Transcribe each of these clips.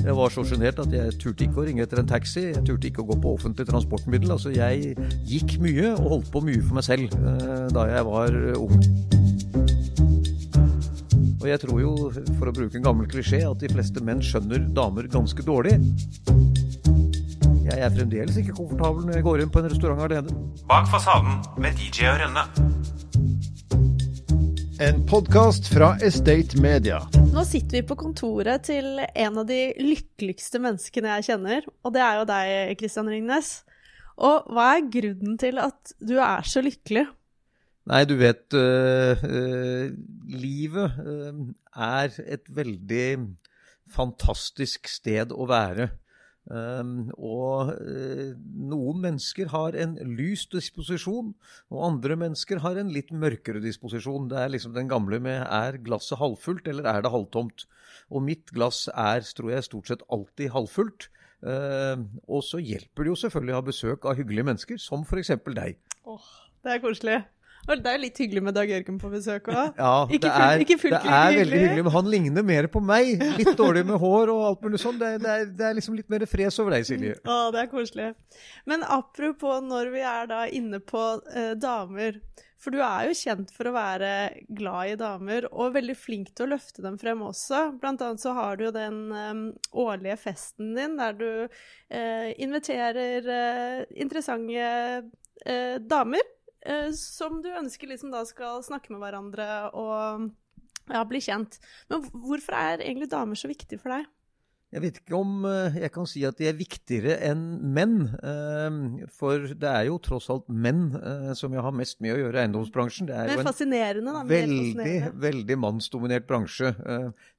Jeg var så sjenert at jeg turte ikke å ringe etter en taxi. Jeg turte ikke å gå på offentlig transportmiddel. Altså, jeg gikk mye og holdt på mye for meg selv eh, da jeg var ung. Og jeg tror jo, for å bruke en gammel klisjé, at de fleste menn skjønner damer ganske dårlig. Jeg er fremdeles ikke komfortabel når jeg går inn på en restaurant alene. Bak fasaden med DJ og Rønne. En podkast fra Estate Media. Nå sitter vi på kontoret til en av de lykkeligste menneskene jeg kjenner, og det er jo deg, Christian Ringnes. Og hva er grunnen til at du er så lykkelig? Nei, du vet øh, øh, Livet øh, er et veldig fantastisk sted å være. Um, og uh, noen mennesker har en lys disposisjon, og andre mennesker har en litt mørkere disposisjon. Det er liksom den gamle med er glasset halvfullt, eller er det halvtomt? Og mitt glass er, tror jeg, stort sett alltid halvfullt. Uh, og så hjelper det jo selvfølgelig å ha besøk av hyggelige mennesker, som f.eks. deg. Åh, oh, det er koselig. Det er jo litt hyggelig med Dag Jørgen på besøk òg. Ja, ikke det er, ikke fullt det er veldig hyggelig, men han ligner mer på meg. Litt dårlig med hår og alt mulig sånn. Det, det, er, det er liksom litt mer fres over deg, Silje. Å, det er koselig. Men apropos når vi er da inne på eh, damer. For du er jo kjent for å være glad i damer, og veldig flink til å løfte dem frem også. Blant annet så har du jo den um, årlige festen din der du uh, inviterer uh, interessante uh, damer som du ønsker liksom da skal snakke med hverandre og ja, bli kjent. Men hvorfor er egentlig damer så viktig for deg? Jeg vet ikke om eh, jeg kan si at de er viktigere enn menn. Eh, for det er jo tross alt menn som jeg har mest med å gjøre i eiendomsbransjen. Det er jo en fascinerende, da. veldig, veldig mannsdominert bransje.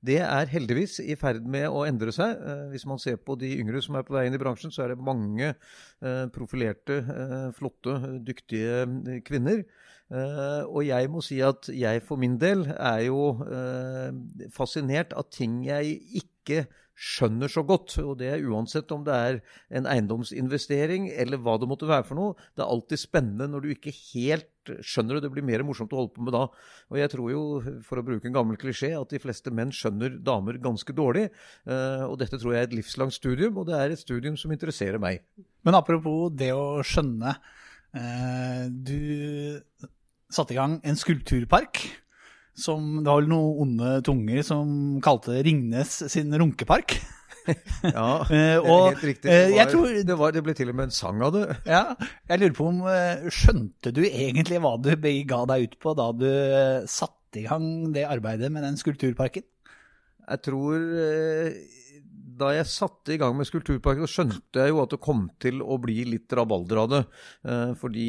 Det er heldigvis i ferd med å endre seg. Hvis man ser på de yngre som er på vei inn i bransjen, så er det mange profilerte, flotte, dyktige kvinner. Uh, og jeg må si at jeg for min del er jo uh, fascinert av ting jeg ikke skjønner så godt. Og det er uansett om det er en eiendomsinvestering eller hva det måtte være for noe. Det er alltid spennende når du ikke helt skjønner det. Det blir mer morsomt å holde på med da. Og jeg tror jo, for å bruke en gammel klisjé, at de fleste menn skjønner damer ganske dårlig. Uh, og dette tror jeg er et livslangt studium, og det er et studium som interesserer meg. Men apropos det å skjønne. du satte i gang en skulpturpark. Som det var vel noen onde tunger som kalte Ringnes sin runkepark. ja, er helt riktig. Det, var, tror, det, var, det, ble til og med en sang av det. ja, jeg lurer på om Skjønte du egentlig hva du ga deg ut på da du satte i gang det arbeidet med den skulpturparken? Jeg tror da jeg satte i gang med Skulpturparken, skjønte jeg jo at det kom til å bli litt rabalder av det. Fordi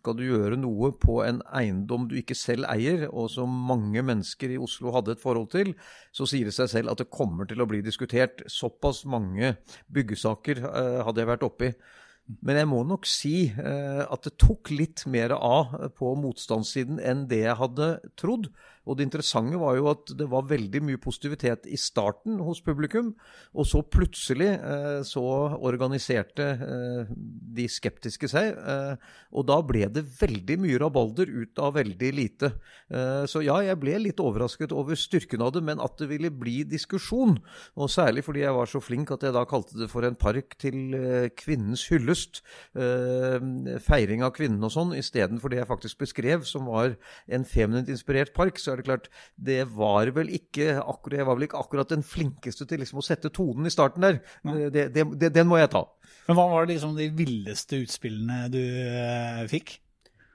skal du gjøre noe på en eiendom du ikke selv eier, og som mange mennesker i Oslo hadde et forhold til, så sier det seg selv at det kommer til å bli diskutert. Såpass mange byggesaker hadde jeg vært oppi. Men jeg må nok si at det tok litt mer av på motstandssiden enn det jeg hadde trodd. Og det interessante var jo at det var veldig mye positivitet i starten hos publikum. Og så plutselig eh, så organiserte eh, de skeptiske seg. Eh, og da ble det veldig mye rabalder ut av veldig lite. Eh, så ja, jeg ble litt overrasket over styrken av det, men at det ville bli diskusjon. Og særlig fordi jeg var så flink at jeg da kalte det for en park til eh, kvinnens hyllest. Eh, feiring av kvinnen og sånn, istedenfor det jeg faktisk beskrev, som var en feminint inspirert park. så er det klart, det var vel ikke akkurat, jeg var vel ikke akkurat den flinkeste til liksom å sette tonen i starten der. Det, det, det, den må jeg ta. Men hva var liksom de villeste utspillene du eh, fikk?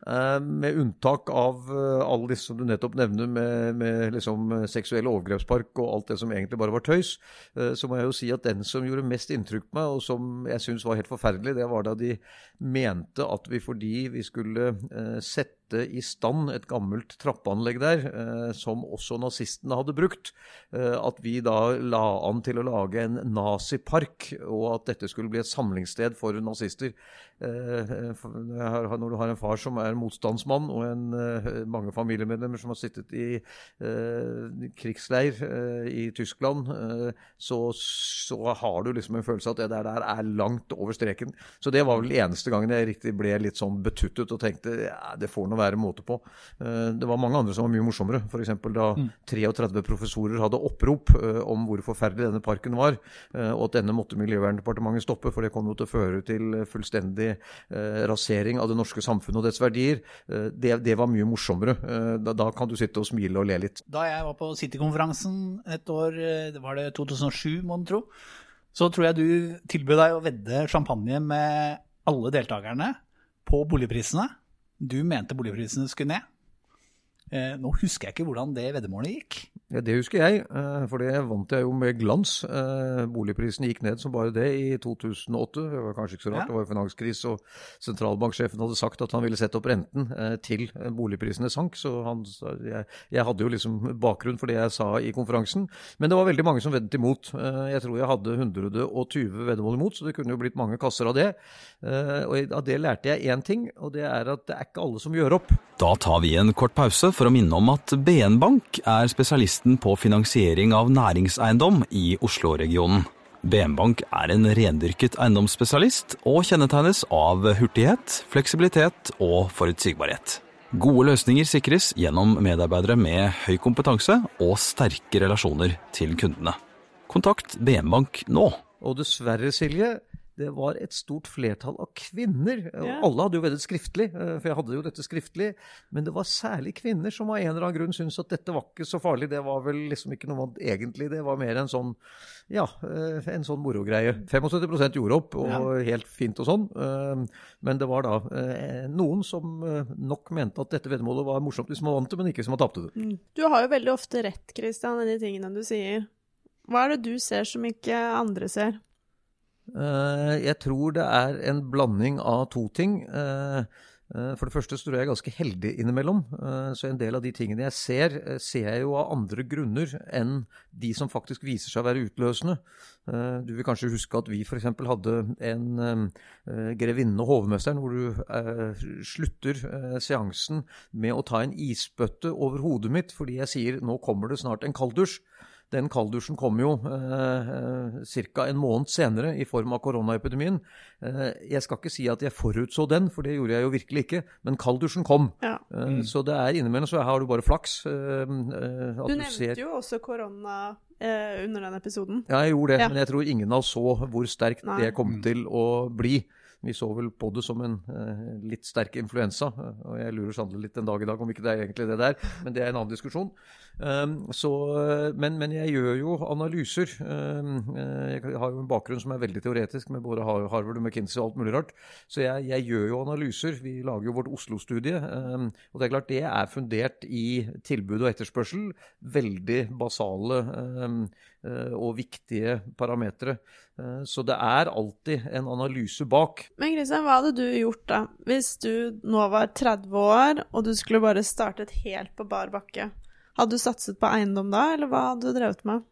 Uh, med unntak av uh, alle disse som du nettopp nevner, med, med liksom, seksuelle overgrepspark og alt det som egentlig bare var tøys, så må jeg jo si at den som gjorde mest inntrykk på meg, og som jeg syns var helt forferdelig, det var da de mente at vi fordi vi skulle sette sette i stand et gammelt trappeanlegg der, eh, som også nazistene hadde brukt. Eh, at vi da la an til å lage en nazipark, og at dette skulle bli et samlingssted for nazister. Eh, når du har en far som er motstandsmann, og en, mange familiemedlemmer som har sittet i krigsleir i Tyskland, så, så, har du liksom en følelse av at det der, der er langt over streken. Så det var vel eneste gangen jeg riktig ble litt sånn betuttet og tenkte ja, det får nå å være måte på. Eh, Det var mange andre som var mye morsommere. F.eks. da 33 professorer hadde opprop eh, om hvor forferdelig denne parken var, eh, og at denne måtte Miljøverndepartementet stoppe, for det kom jo til å føre til fullstendig rasering av det norske samfunnet og dets verdier. Det, det var mye morsommere. Da, da kan du sitte og smile og le litt. Da jeg var på City-konferansen et år, det var det 2007, må en tro, så tror jeg du tilbød deg å vedde champagne med alle deltakerne på boligprisene. Du mente boligprisene skulle ned. Eh, Nå husker jeg ikke hvordan det veddemålet gikk. Ja, Det husker jeg, eh, for det vant jeg jo med glans. Eh, Boligprisene gikk ned som bare det i 2008. Det var kanskje ikke så rart, Ja. det var jo finanskrise, og sentralbanksjefen hadde sagt at han ville sette opp renten eh, til boligprisene sank. Så han, jeg, jeg hadde jo liksom bakgrunn for det jeg sa i konferansen. Men det var veldig mange som veddet imot. Jeg tror jeg hadde 120 veddemål imot, så det kunne jo blitt mange kasser av det. Eh, Og av det lærte jeg én ting, og det er at det er ikke alle som gjør opp. Da tar vi en kort pause for å minne om at BN Bank er spesialisten på finansiering av næringseiendom i Oslo-regionen. BM Bank er en rendyrket eiendomsspesialist og kjennetegnes av hurtighet, fleksibilitet og forutsigbarhet. Gode løsninger sikres gjennom medarbeidere med høy kompetanse og sterke relasjoner til kundene. Kontakt BM Bank nå. Og dessverre, Silje, det var et stort flertall av kvinner. Ja. Alle hadde jo veddet skriftlig, eh, for jeg hadde jo dette skriftlig. Men det var særlig kvinner som av en eller annen grunn syntes at dette var ikke så farlig. Det var vel liksom ikke noe man egentlig Det var mer en sånn ja, eh, en sånn morogreie. 75% gjorde opp, og helt fint og sånn. eh, Men det var da noen som nok mente at dette veddemålet var morsomt hvis man vant det, men ikke hvis man tapte det. Du har jo veldig ofte rett, Christian, i de tingene du sier. Hva er det du ser som ikke andre ser? Eh, Jeg tror det er en blanding av to ting. Eh, eh, For det første så tror jeg jeg er ganske heldig innimellom. Så en del av de tingene jeg ser, ser jeg jo av andre grunner enn de som faktisk viser seg å være utløsende. Du vil kanskje huske at vi f.eks. hadde en grevinne og hovmesteren, hvor du slutter seansen med å ta en isbøtte over hodet mitt fordi jeg sier nå kommer det snart en kalddusj. Den kalddusjen kom jo eh, ca. en måned senere i form av koronaepidemien. Eh, jeg skal ikke si at jeg forutså den, for det gjorde jeg jo virkelig ikke. Men kalddusjen kom. Ja. Eh, Så det er innimellom så har du bare flaks. eh, eh, at Du du nevnte ser jo også korona eh, under den episoden. Ja, jeg gjorde det, Ja. men jeg tror ingen av oss så hvor sterkt Nei. det kom til å bli. Vi så vel på det som en eh, litt sterk influensa, eh, og jeg lurer sannelig litt en dag i dag om ikke det er egentlig det der, men det er en annen diskusjon. Um, så, men, men jeg gjør jo analyser. Um, eh, jeg har jo en bakgrunn som er veldig teoretisk, med både Harvard og McKinsey og alt mulig rart. Så jeg, jeg gjør jo analyser. Vi lager jo vårt Oslo-studie. Um, og det er klart det er fundert i tilbud og etterspørsel. Veldig basale eh, og viktige parametere. Eh, Så det er alltid en analyse bak. Men Kristian, hva hadde du gjort da, hvis du nå var 30 år, og du skulle bare startet helt på bar bakke? Hadde du satset på eiendom da, eller hva hadde du drevet med?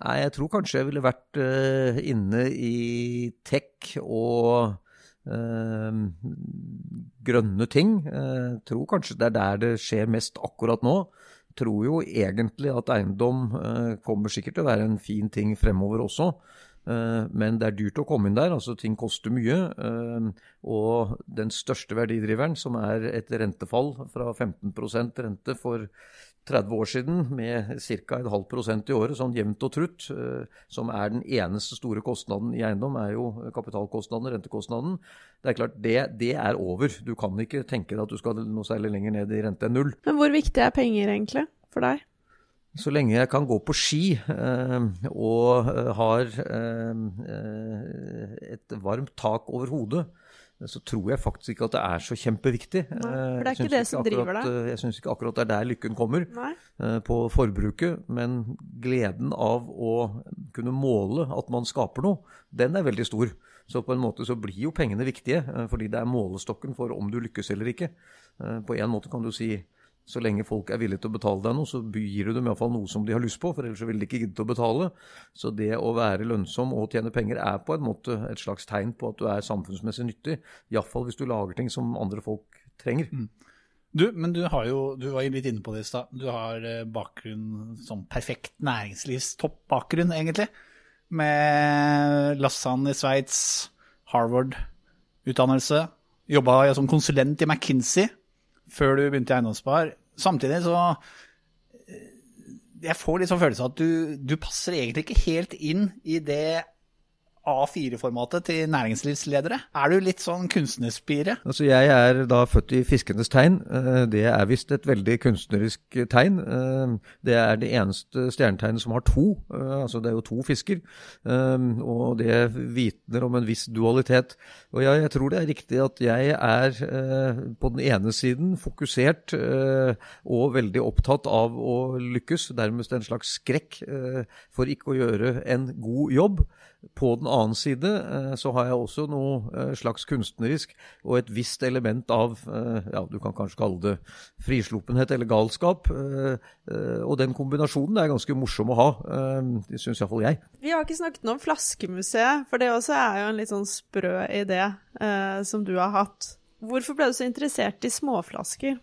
Nei, jeg tror kanskje jeg ville vært uh, inne i tech og uh, grønne ting. Jeg tror kanskje det er der det skjer mest akkurat nå. Tror jo egentlig at eiendom uh, kommer sikkert til å være en fin ting fremover også. Men det er dyrt å komme inn der, altså ting koster mye. Og den største verdidriveren, som er et rentefall fra 15% rente for 30 år siden med ca. et halvt prosent i året, sånn jevnt og trutt, eh, som er den eneste store kostnaden i eiendom, er jo kapitalkostnaden, rentekostnaden. Det er klart, det, det er over. Du kan ikke tenke deg at du skal noe særlig lenger ned i rente enn null. Men hvor viktig er penger egentlig for deg? Så lenge jeg kan gå på ski eh, og eh, har eh, eh, et varmt tak over hodet, så tror jeg faktisk ikke at det er så kjempeviktig. Nei, for det er Eh, ikke det som driver deg. eh, Jeg syns ikke akkurat det er der lykken kommer Nei? eh, på forbruket, men gleden av å kunne måle at man skaper noe, den er veldig stor. Så på en måte så blir jo pengene viktige, eh, fordi det er målestokken for om du lykkes eller ikke. Eh, På en måte kan du si så lenge folk er villige til å betale deg noe, så gir du dem iallfall noe som de har lyst på, for ellers vil de ikke gidde å betale. Så det å være lønnsom og tjene penger er på en måte et slags tegn på at du er samfunnsmessig nyttig. Iallfall hvis du lager ting som andre folk trenger. Du, men du har jo, du var jo litt inne på det i stad. Du har eh, bakgrunn som perfekt næringslivstoppbakgrunn, egentlig. Med Lausanne i Sveits, Harvard-utdannelse. Jobba som konsulent i McKinsey. Før du begynte i Eiendomsspar. Samtidig så eh, Jeg får litt sånn følelse av at du, du passer egentlig ikke helt inn i det A4-formatet til næringslivsledere. Er du litt sånn kunstnerspire? Altså, jeg er da født i fiskenes tegn. Eh, Det er visst et veldig kunstnerisk tegn. Eh, Det er det eneste stjernetegnet som har to. Eh, Altså, det er jo to fisker. Eh, Og det vitner om en viss dualitet. Og ja, jeg tror det er riktig at jeg er eh, på den ene siden fokusert eh, og veldig opptatt av å lykkes. Dermed en slags skrekk eh, for ikke å gjøre en god jobb. På den annen side eh, så har jeg også noe eh, slags kunstnerisk og et visst element av eh, ja, du kan kanskje kalle det frisluppenhet eller galskap. Og den kombinasjonen er ganske morsom å ha. Det syns iallfall jeg. Vi har ikke snakket noe om Flaskemuseet, for det også er jo en litt sånn sprø idé eh, som du har hatt. Hvorfor ble du så interessert i småflasker?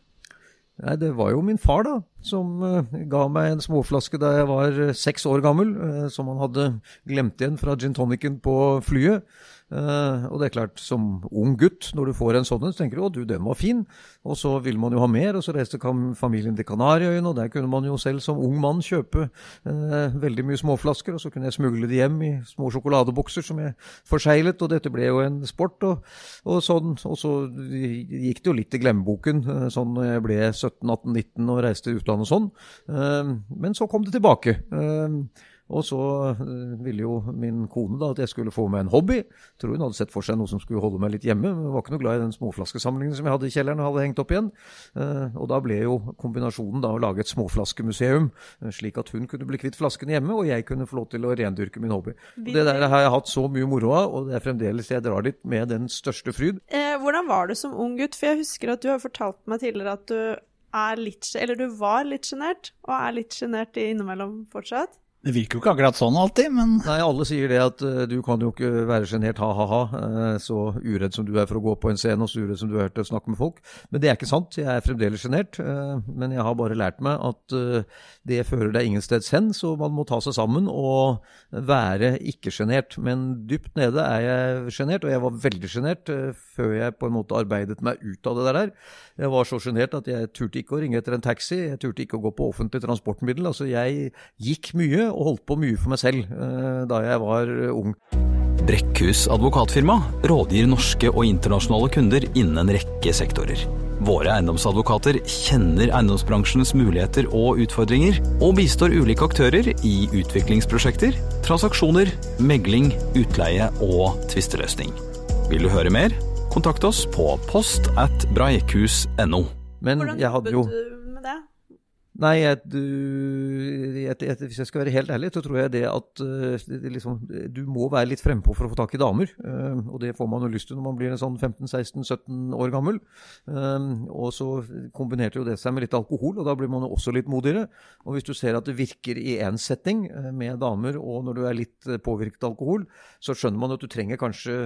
Nei, Det var jo min far da, som eh, ga meg en småflaske da jeg var eh, seks år gammel, eh, som han hadde glemt igjen fra gin tonicen på flyet. Og det er klart, som ung gutt, når du får en sånn en, så tenker du å du, den var fin. Og så vil man jo ha mer, og så reiste familien til Kanariøyene, og der kunne man jo selv som ung mann kjøpe veldig mye småflasker, og så kunne jeg smugle de hjem i små sjokoladebokser som jeg forseglet, og dette ble jo en sport, og, og sånn. Og så gikk det jo litt i glemmeboken, sånn når jeg ble 17-18-19 og reiste til utlandet og sånn. Eh, men så kom det tilbake. Eh, og så eh, ville jo min kone da at jeg skulle få meg en hobby. Tror hun hadde sett for seg noe som skulle holde meg litt hjemme. Men var ikke noe glad i den småflaskesamlingen som jeg hadde i kjelleren og hadde hengt opp igjen. Eh, og da ble jo kombinasjonen da å lage et småflaskemuseum, eh, slik at hun kunne bli kvitt flaskene hjemme, og jeg kunne få lov til å rendyrke min hobby. Og det der har jeg hatt så mye moro av, og det er fremdeles jeg drar dit med den største fryd. Eh, hvordan var du som ung gutt? For jeg husker at du har fortalt meg tidligere at du er litt, eller du var litt sjenert, og er litt sjenert innimellom fortsatt. Det virker jo ikke akkurat sånn alltid, men Nei, alle sier det at uh, du kan jo ikke være sjenert, ha-ha-ha, uh, så uredd som du er for å gå på en scene, og så uredd som du er til å snakke med folk. Men det er ikke sant, jeg er fremdeles sjenert. Uh, Men jeg har bare lært meg at det fører deg ingensteds hen, så man må ta seg sammen og være ikke sjenert. Men dypt nede er jeg sjenert, og jeg var veldig sjenert før jeg på en måte arbeidet meg ut av det der. Jeg var så sjenert at jeg turte ikke å ringe etter en taxi, jeg turte ikke å gå på offentlig transportmiddel. Altså, jeg gikk mye og holdt på mye for meg selv eh, da jeg var ung. Brekkhus advokatfirma rådgir norske og internasjonale kunder innen en rekke sektorer. Våre eiendomsadvokater kjenner eiendomsbransjens muligheter og utfordringer, og bistår ulike aktører i utviklingsprosjekter, transaksjoner, megling, utleie og tvisteløsning. Vil du høre mer? Kontakt oss på post at breikhus.no. Men jeg hadde jo jobbet du med det? Nei, jeg, du, jeg, jeg, hvis jeg skal være helt ærlig, så tror jeg det at eh, det, liksom, du må være litt frempå for å få tak i damer. eh, og det får man jo lyst til når man blir en sånn 15-16-17 år gammel. Eh, og så kombinerte jo det seg med litt alkohol, og da blir man jo også litt modigere. Og hvis du ser at det virker i én setting med damer, og når du er litt påvirket av alkohol, så skjønner man at du trenger kanskje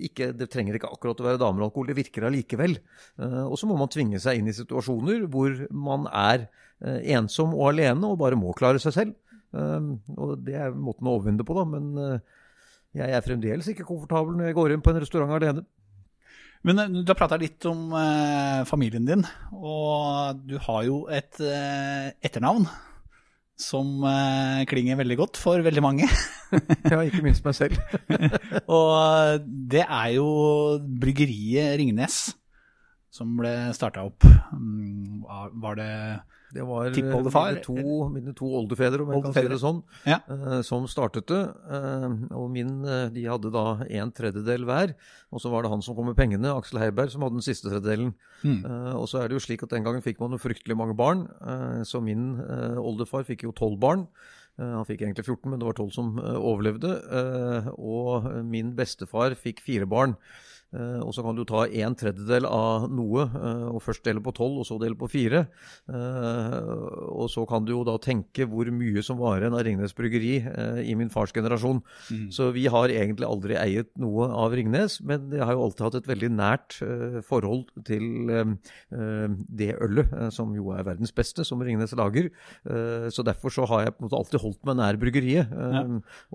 ikke Det trenger ikke akkurat å være damer og alkohol, det virker allikevel. Og så må man tvinge seg inn i situasjoner hvor man er ensom og alene og bare må klare seg selv. Um, og det er måten å overvinne det på, da. Men eh, jeg er fremdeles ikke komfortabel når jeg går inn på en restaurant alene. Men eh, du har prata litt om eh, familien din, og du har jo et eh, etternavn som eh, klinger veldig godt for veldig mange. Ja, ikke minst meg selv. og det er jo bryggeriet Ringnes som ble starta opp. Mm, Var det Det var eh, mine to, mine to oldefedre, om jeg kan si det sånn, Ja. eh, som startet det. Eh, og min, de hadde da en tredjedel hver. Og så var det han som kom med pengene, Aksel Heiberg, som hadde den siste tredjedelen. Mm. Og så er det jo slik at den gangen fikk man jo fryktelig mange barn. så min oldefar fikk jo tolv barn. Han fikk egentlig 14, men det var tolv som overlevde. Og min bestefar fikk fire barn. Eh, og så kan du ta en tredjedel av noe, eh, og først dele på tolv, og så dele på fire. Eh, og så kan du jo da tenke hvor mye som var igjen av Ringnes Bryggeri i min fars generasjon. Så vi har egentlig aldri eiet noe av Ringnes, men jeg har jo alltid hatt et veldig nært forhold til det ølet, som jo er verdens beste, som Ringnes lager. Så derfor så har jeg på en måte alltid holdt meg nær bryggeriet. Ja.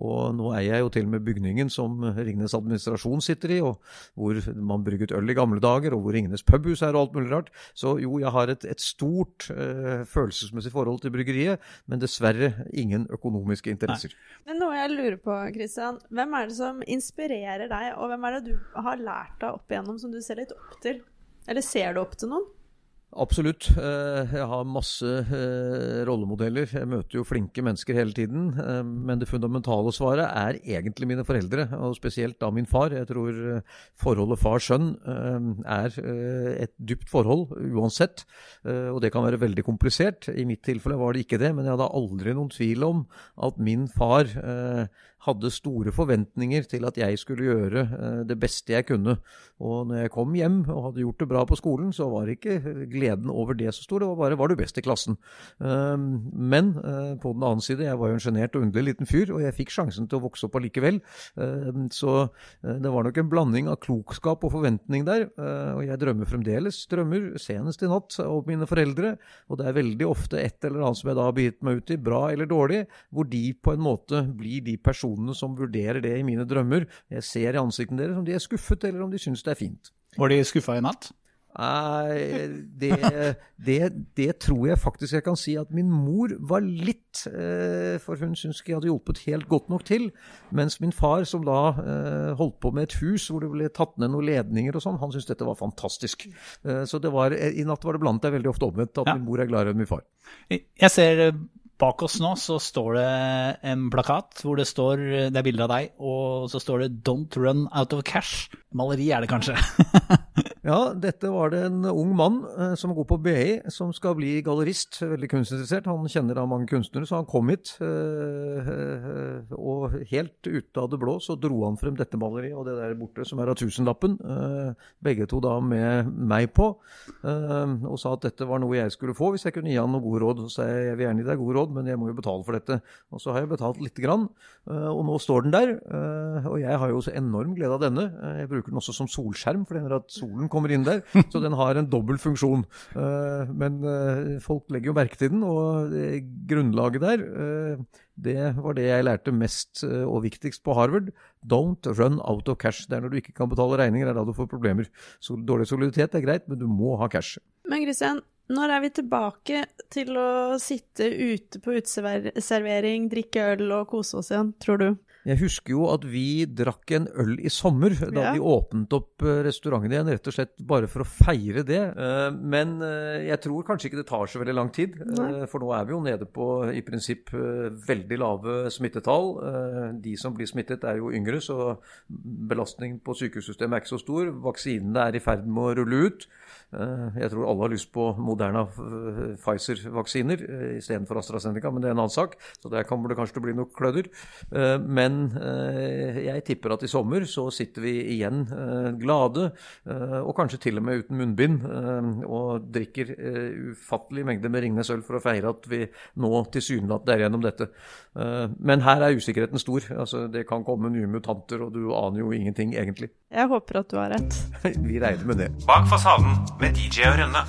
Og nå eier jeg jo til og med bygningen som Ringnes administrasjon sitter i, og hvor hvor man brygget øl i gamle dager, og hvor Ringenes pubhus er og alt mulig rart. Så jo, jeg har et, et stort uh, følelsesmessig forhold til bryggeriet, men dessverre ingen økonomiske interesser. Nei. Men noe jeg lurer på, Christian. Hvem er det som inspirerer deg, og hvem er det du har lært deg opp igjennom som du ser litt opp til? Eller ser du opp til noen? Absolutt. Eh, jeg har masse eh, rollemodeller. Jeg møter jo flinke mennesker hele tiden. Eh, men det fundamentale svaret er egentlig mine foreldre, og spesielt da min far. Jeg tror forholdet far-sønn er et dypt forhold uansett. Og det kan være veldig komplisert. I mitt tilfelle var det ikke det, men jeg hadde aldri noen tvil om at min far hadde store forventninger til at jeg skulle gjøre det beste jeg kunne. Og når jeg kom hjem og hadde gjort det bra på skolen, så var ikke gleden over det så stor, det var bare var du best i klassen. Ehm, men eh, på den annen side, jeg var jo en sjenert og underlig liten fyr, og jeg fikk sjansen til å vokse opp allikevel. Ehm, så eh, det var nok en blanding av klokskap og forventning der. Eh, og jeg drømmer fremdeles drømmer, senest i natt, om mine foreldre. Og det er veldig ofte et eller annet som jeg da har begitt meg ut i, bra eller dårlig, hvor de på en måte blir de personene som vurderer det i mine drømmer. Jeg ser i ansiktene deres om de er skuffet, eller om de syns det er fint. Var de skuffa i natt? Nei, det, det, det, tror jeg faktisk jeg kan si at min mor var litt eh, For hun syntes ikke jeg hadde hjulpet helt godt nok til. Mens min far, som da eh, holdt på med et hus hvor det ble tatt ned noen ledninger og sånn, han syntes dette var fantastisk. Eh, så det var, i natt var det blant deg veldig ofte omvendt at ja. min mor er gladere enn min far. Jeg ser Bak oss nå så står det en plakat hvor det står Det er bilde av deg, og så står det 'Don't run out of cash'. Maleri er det kanskje? Ja, dette var det en ung mann eh, som går på BI, som skal bli gallerist. Veldig kunstinteressert. Han kjenner da mange kunstnere, så han kom hit. Eh, eh, og helt ute av det blå så dro han frem dette maleriet og det der borte, som er av tusenlappen. Eh, begge to da med meg på. Eh, og sa at dette var noe jeg skulle få hvis jeg kunne gi han noen gode råd. Så sa jeg jeg vil gjerne gi deg gode råd, men jeg må jo betale for dette. Og så har jeg betalt lite grann, eh, og nå står den der. og jeg har jo også enorm glede av denne. jeg bruker den også som solskjerm, for den er at solen inn der. Så den har en dobbel funksjon. Eh, men eh, folk legger jo merke til den, og grunnlaget der eh, det var det jeg lærte mest og viktigst på Harvard. Don't run out of cash. Det er når du ikke kan betale regninger, det er da du får problemer. Så dårlig soliditet er greit, men du må ha cash. Men Christian, når er vi tilbake til å sitte ute på uteservering, drikke øl og kose oss igjen, tror du? Jeg husker jo at vi drakk en øl i sommer da ja. vi åpnet opp eh, restauranten igjen, rett og slett bare for å feire det. Eh, men eh, jeg tror kanskje ikke det tar så veldig lang tid, Nei. for nå er vi jo nede på i prinsipp veldig lave smittetall. De som blir smittet er jo yngre, så belastningen på sykehussystemet er ikke så stor. Vaksinene er i ferd med å rulle ut. Jeg tror alle har lyst på Moderna Pfizer-vaksiner istedenfor AstraZeneca, men det er en annen sak. Så der kommer det kanskje til å bli noe klødder. Men eh, jeg tipper at i sommer så sitter vi igjen eh, glade, eh, og kanskje til og med uten munnbind, og drikker ufattelig mengde med Ringnes øl for å feire at vi nå tilsynelatende er gjennom dette. Men her er usikkerheten stor. Altså, det kan komme nye mutanter, og du aner jo ingenting egentlig. Jeg håper at du har rett. vi regner med det. Bak fasaden med DJ og Rønne.